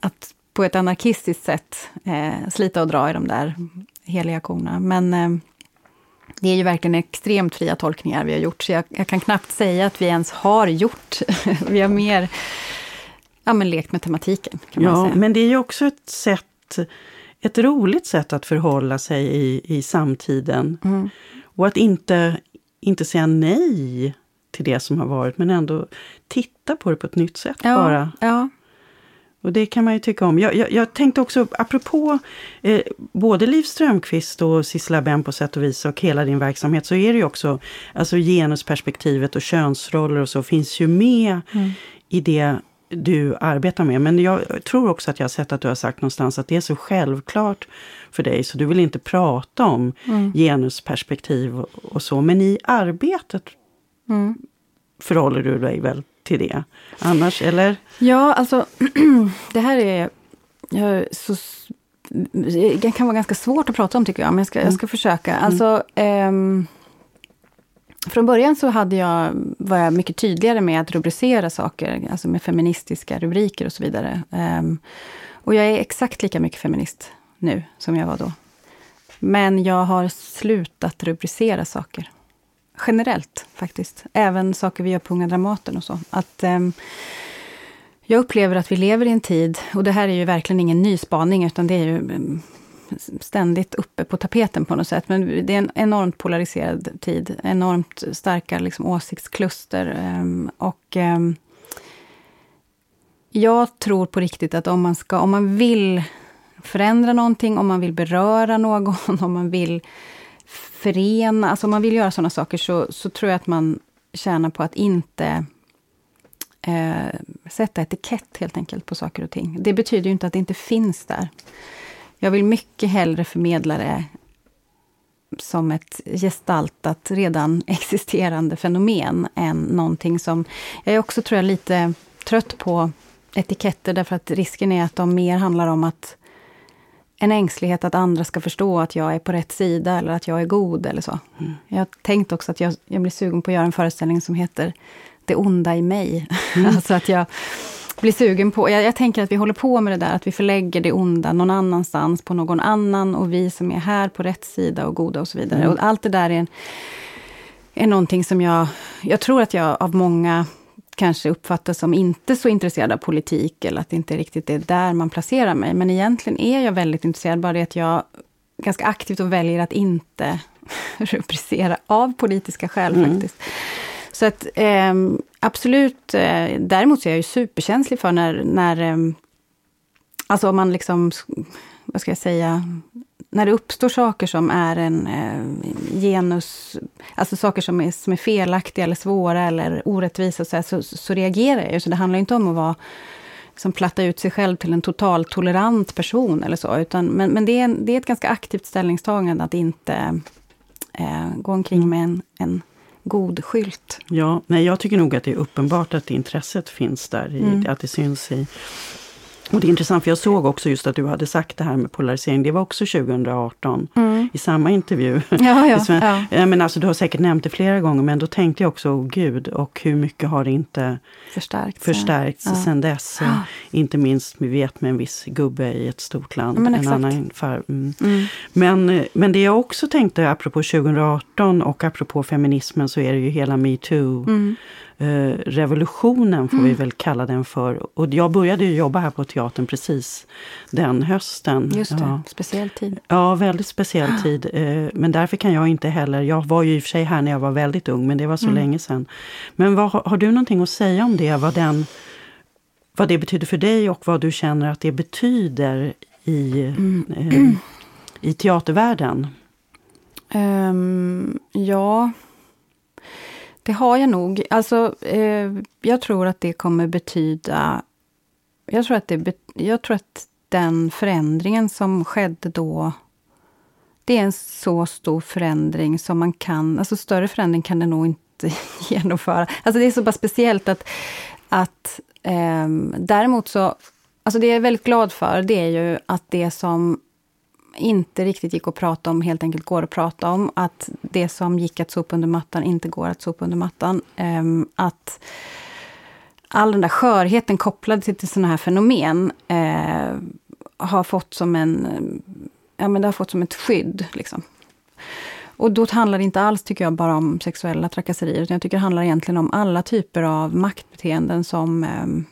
att på ett anarkistiskt sätt eh, slita och dra i de där heliga korna. Men eh, det är ju verkligen extremt fria tolkningar vi har gjort, så jag, jag kan knappt säga att vi ens har gjort. vi har mer ja, men lekt med tematiken. Kan ja, man säga. men det är ju också ett sätt, ett roligt sätt att förhålla sig i, i samtiden. Mm. Och att inte, inte säga nej till det som har varit, men ändå titta på det på ett nytt sätt ja, bara. Ja, och det kan man ju tycka om. Jag, jag, jag tänkte också, apropå eh, både Liv Strömqvist och Sissela Benn på sätt och vis och hela din verksamhet, så är det ju också, alltså genusperspektivet och könsroller och så finns ju med mm. i det du arbetar med. Men jag tror också att jag har sett att du har sagt någonstans att det är så självklart för dig, så du vill inte prata om mm. genusperspektiv och, och, så. Men i arbetet mm. förhåller du dig väl till det annars, eller? Ja, alltså det här är jag, så, det kan vara ganska svårt att prata om tycker jag, men jag ska, mm. jag ska försöka. Mm. Alltså, um, från början så hade jag, var jag mycket tydligare med att rubricera saker, alltså med feministiska rubriker och så vidare. Um, och jag är exakt lika mycket feminist nu som jag var då. Men jag har slutat rubricera saker generellt faktiskt. Även saker vi gör på Unga Dramaten och så. Att, um, jag upplever att vi lever i en tid, och det här är ju verkligen ingen ny spaning, utan det är ju ehm, ständigt uppe på tapeten på något sätt. Men det är en enormt polariserad tid, enormt starka liksom, åsiktskluster. Ehm, och ehm, jag tror på riktigt att om man, ska, om man vill förändra någonting, om man vill beröra någon, om man vill förena, alltså om man vill göra sådana saker, så, så tror jag att man tjänar på att inte eh, sätta etikett helt enkelt på saker och ting. Det betyder ju inte att det inte finns där. Jag vill mycket hellre förmedla det som ett gestaltat, redan existerande fenomen än någonting som... Jag är också, tror jag, lite trött på etiketter därför att risken är att de mer handlar om att en ängslighet att andra ska förstå att jag är på rätt sida eller att jag är god eller så. Mm. Jag har tänkt också att jag, jag blir sugen på att göra en föreställning som heter Det onda i mig. Mm. alltså att jag blir sugen på... Jag, jag, tänker att vi håller på med det där, att vi förlägger det onda någon annanstans, på någon annan, och vi som är här på rätt sida och goda och så vidare. Mm. Och allt det där är, en, är någonting som jag... Jag tror att jag av många kanske uppfattas som inte så intresserad av politik, eller att det inte riktigt är där man placerar mig. Men egentligen är jag väldigt intresserad, bara det att jag ganska aktivt och väljer att inte rubricera av politiska skäl mm. faktiskt. Så att eh, absolut, eh, däremot så är jag ju superkänslig för när, när eh, alltså om man liksom, vad ska jag säga, när det uppstår saker som är en eh, genus, alltså saker som är, som är felaktiga eller svåra eller orättvisa, så, här, så, så, reagerar jag. Så det handlar inte om att vara, liksom, platta ut sig själv till en totalt tolerant person eller så, utan, men, men det, är en, det är ett ganska aktivt ställningstagande att inte eh, gå omkring med en, en god skylt. Ja, nej, jag tycker nog att det är uppenbart att intresset finns där, i, mm. att det syns i och det är intressant för jag såg också just att du hade sagt det här med polarisering. Det var också 2018 mm. i samma intervju. Ja, ja, ja. Men alltså, du har säkert nämnt det flera gånger men då tänkte jag också, oh, gud, och hur mycket har det inte förstärkts, förstärkts ja. sen dess. Ja. Inte minst, vi vet, med en viss gubbe i ett stort land. Men, en annan far, mm. Mm. Men, men det jag också tänkte, apropå 2018 och apropå feminismen, så är det ju hela metoo. Eh, revolutionen får mm. vi väl kalla den för. Och jag började jobba här på teatern precis den hösten. Just det, ja. speciell tid. Ja, väldigt speciell ah. tid. Eh, men därför kan jag inte heller, jag var ju i och för sig här när jag var väldigt ung, men det var så mm. länge sedan. Men vad, har du någonting att säga om det? Vad, den, vad det betyder för dig och vad du känner att det betyder i, mm. eh, i teatervärlden? Um, ja, det har jag nog. Alltså, eh, jag tror att det kommer betyda... Jag tror, att det, jag tror att den förändringen som skedde då det är en så stor förändring som man kan... Alltså större förändring kan det nog inte genomföra. Alltså det är så bara speciellt att... att eh, däremot så... Alltså det jag är väldigt glad för, det är ju att det som inte riktigt gick att prata om helt enkelt går att prata om. Att det som gick att sopa under mattan inte går att sopa under mattan. Ehm, att all den där skörheten kopplad till, sådana här fenomen eh, har fått som en... Ja, men det har fått som ett skydd. Liksom. Och då handlar det inte alls, tycker jag, bara om sexuella trakasserier. Utan jag tycker det handlar egentligen om alla typer av maktbeteenden som, ehm,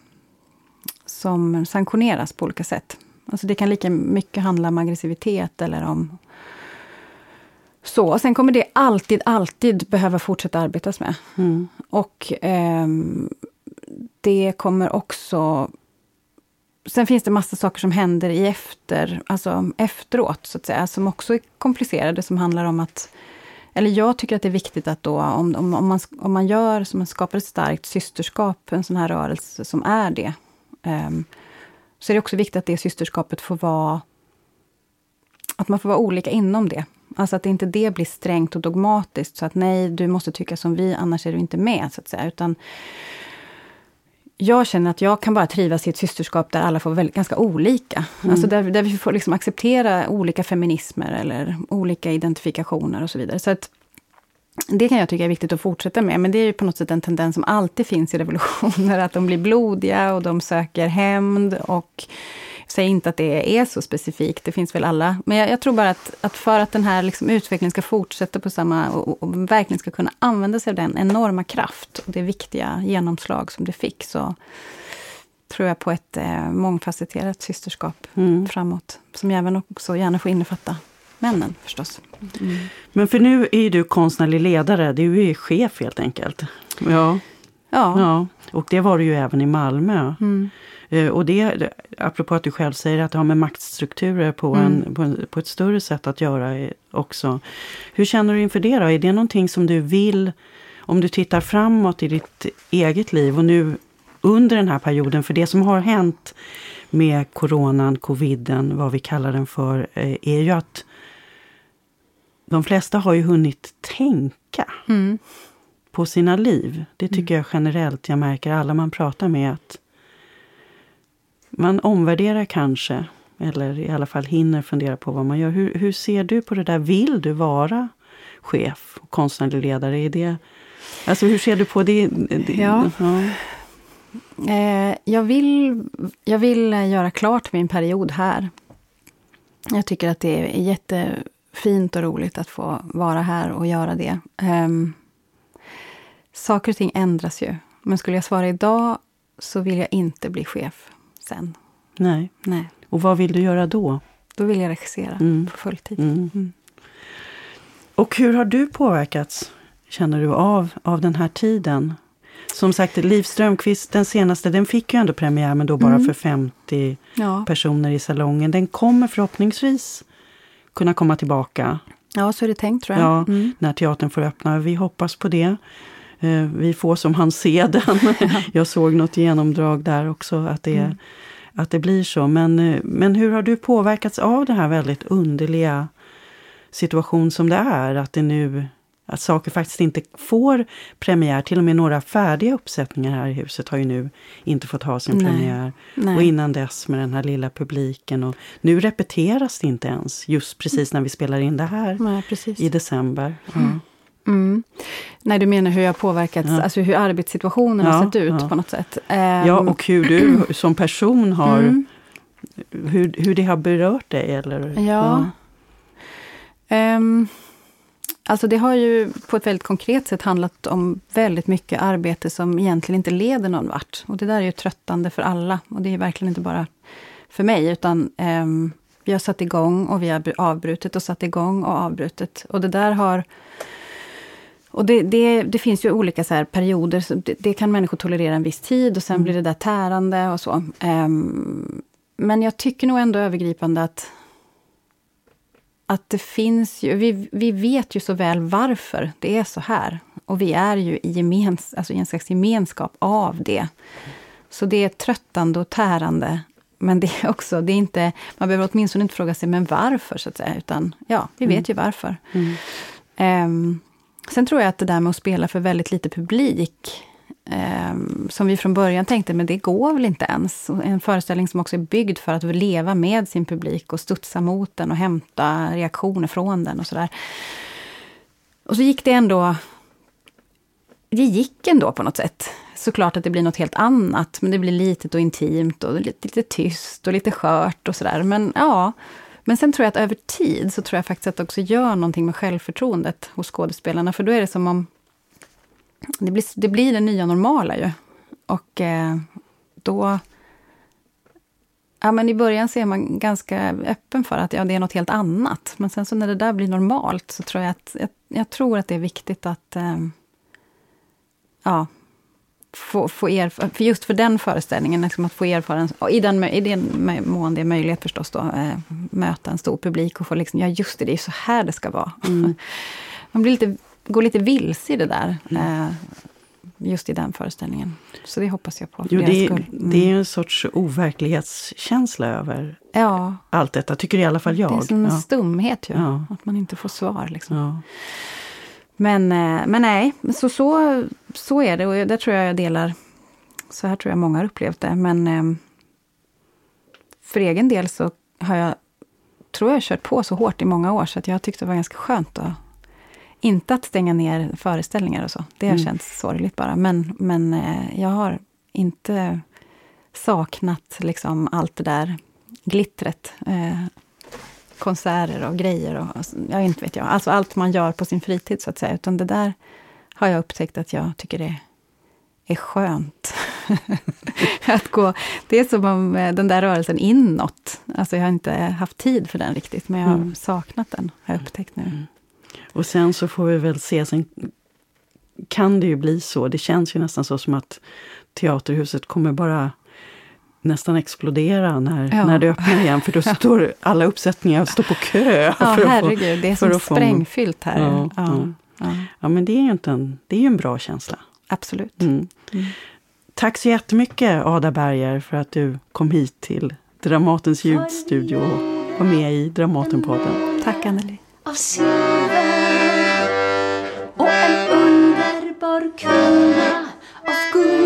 som sanktioneras på olika sätt. Alltså det kan lika mycket handla om aggressivitet eller om så. Sen kommer det alltid, alltid behöva fortsätta arbetas med. Mm. Och eh, det kommer också... Sen finns det massa saker som händer i efter, alltså efteråt, så att säga, som också är komplicerade, som handlar om att eller jag tycker att det är viktigt att då, om, om, om, man, om man gör, som man skapar ett starkt systerskap, en sån här rörelse som är det, um, så är det också viktigt att det systerskapet får vara... Att man får vara olika inom det. Alltså att inte det blir strängt och dogmatiskt, så att nej, du måste tycka som vi, annars är du inte med, så att säga. Utan jag känner att jag kan bara trivas i ett systerskap där alla får vara ganska olika. Mm. Alltså där, där vi får liksom acceptera olika feminismer eller olika identifikationer och så vidare. Så att det kan jag tycka är viktigt att fortsätta med, men det är ju på något sätt en tendens som alltid finns i revolutioner, att de blir blodiga och de söker hämnd. Och jag säger inte att det är så specifikt, det finns väl alla. Men jag, jag tror bara att, att, för att den här liksom utvecklingen ska fortsätta på samma, och, och, verkligen ska kunna använda sig av den enorma kraft och det viktiga genomslag som det fick, så tror jag, på ett eh, mångfacetterat systerskap Mm. framåt. Som även också gärna får innefatta männen förstås. Mm. Men för nu är ju du konstnärlig ledare, du är chef helt enkelt. Ja, Ja. ja. och det var du ju även i Malmö. Mm. Eh, Och det, apropå att du själv säger att det har med maktstrukturer på, Mm. en, på, en, på ett större sätt att göra eh, också. Hur känner du inför det då? Är det någonting som du vill, om du tittar framåt i ditt eget liv och nu under den här perioden, för det som har hänt med coronan, coviden, vad vi kallar den för, eh, är ju att de flesta har ju hunnit tänka Mm. på sina liv. Det tycker jag generellt, jag märker alla man pratar med att man omvärderar kanske, eller i alla fall hinner fundera på vad man gör. Hur, hur ser du på det där? Vill du vara chef och konstnärlig ledare? Är det, alltså hur ser du på det? det Ja. ja. Eh, jag, vill, jag vill göra klart min period här. Jag tycker att det är jättefint och roligt att få vara här och göra det. Um, saker och ting ändras ju. Men skulle jag svara idag så vill jag inte bli chef sen. Nej. Nej, Och vad vill du göra då? då vill jag regissera Mm. på fulltid. Mm. Mm. Och hur har du påverkats, känner du, av, av den här tiden? Som sagt, Liv Strömquist, den senaste, den fick ju ändå premiär, men då bara Mm. för 50 Ja. personer i salongen. Den kommer förhoppningsvis kunna komma tillbaka ja, så är det tänkt tror jag. Ja. Mm. när teatern får öppna. Vi hoppas på det. Eh, Vi får som han se den. Jag såg något genomdrag där också, att det, Mm. att det blir så. Men, eh, men hur har du påverkats av den här väldigt underliga situation som det är? Att det nu att saker faktiskt inte får premiär. Till och med några färdiga uppsättningar här i huset har ju nu inte fått ha sin Nej. premiär. Nej. Och innan dess med den här lilla publiken. Och nu repeteras det inte ens, just precis när vi spelar in det här Nej, i december. Ja. Mm. Nej, du menar hur jag påverkats, Ja. alltså hur arbetssituationen har Ja, sett ut ja. på något sätt. ja, Ehm, och hur du som person har, mm. hur, hur det har berört dig. Eller? Ja. Ehm, alltså det har ju på ett väldigt konkret sätt handlat om väldigt mycket arbete som egentligen inte leder någon vart. Och det där är ju tröttande för alla. Och det är verkligen inte bara för mig, utan ehm, vi har satt igång och vi har avbrutit och satt igång och avbrutit. Och det där har... Och det, det, det finns ju olika så perioder, så det, det kan människor tolerera en viss tid och sen Mm. blir det där tärande och så. Ehm, men jag tycker nog ändå övergripande att att det finns ju, vi, vi vet ju så väl varför det är så här. Och vi är ju i, gemens, alltså i en slags gemenskap av det. Så det är tröttande och tärande. Men det är också, det är inte, man behöver åtminstone inte fråga sig, men varför? så att säga. Utan ja, vi vet ju varför. Mm. Ehm, sen tror jag att det där med att spela för väldigt lite publik, Ehm, som vi från början tänkte, men det går väl inte ens. En föreställning som också är byggd för att leva med sin publik och studsa mot den och hämta reaktioner från den och sådär. Och så gick det ändå... Det gick ändå på något sätt. Såklart att det blir något helt annat, men det blir litet och intimt och lite, lite tyst och lite skört och sådär. Men ja, men sen tror jag att över tid så tror jag faktiskt att det också gör någonting med självförtroendet hos skådespelarna. För då är det som om... Det blir det, blir det nya normala ju. Och eh, då... Ja, men I början så är man ganska öppen för att ja, det är något helt annat. Men sen så när det där blir normalt så tror jag att, jag, jag tror att det är viktigt att eh, ja, få, få erfara, för just för den föreställningen, liksom att få och i den, i den mån det är möjlighet förstås, då, eh, möta en stor publik och få liksom, ja just det, det är så här det ska vara. Mm. Man blir lite, går lite vilse i det där, eh, just i den föreställningen. Så det hoppas jag på Jo, det. Mm. det är en sorts overklighetskänsla över Ja, allt detta, tycker i alla fall jag. det är som en ja. stumhet ju, Ja. att man inte får svar. Liksom. Ja. Men, eh, men nej, så, så, så är det och det tror jag jag delar. Så här tror jag många har upplevt det. Men eh, för egen del så har jag, tror jag, kört på så hårt i många år så att jag har tyckt det var ganska skönt att inte att stänga ner föreställningar och så. Det har Mm. känts sorgligt bara. Men, men eh, jag har inte saknat liksom allt det där glittret. Eh, konserter och grejer och jag inte vet jag. Alltså allt man gör på sin fritid så att säga. Utan det där har jag upptäckt att jag tycker det är skönt. att gå, det är som om eh, den där rörelsen inåt, alltså jag har inte haft tid för den riktigt, men jag har mm. saknat den, har jag upptäckt nu. Mm. Och sen så får vi väl se, sen kan det ju bli så, det känns ju nästan så som att Teaterhuset kommer bara nästan explodera när, ja. när det öppnar igen, för då står alla uppsättningar står på kö. Ja, för herregud, få, det är som sprängfyllt här. Ja, ja. Ja. ja. men det är ju inte en, det är en bra känsla. Absolut. Mm. Mm. Tack så jättemycket Ada Berger för att du kom hit till Dramatens ljudstudio och var med i Dramatenpodden. Tack Anneli. förkunna av Gud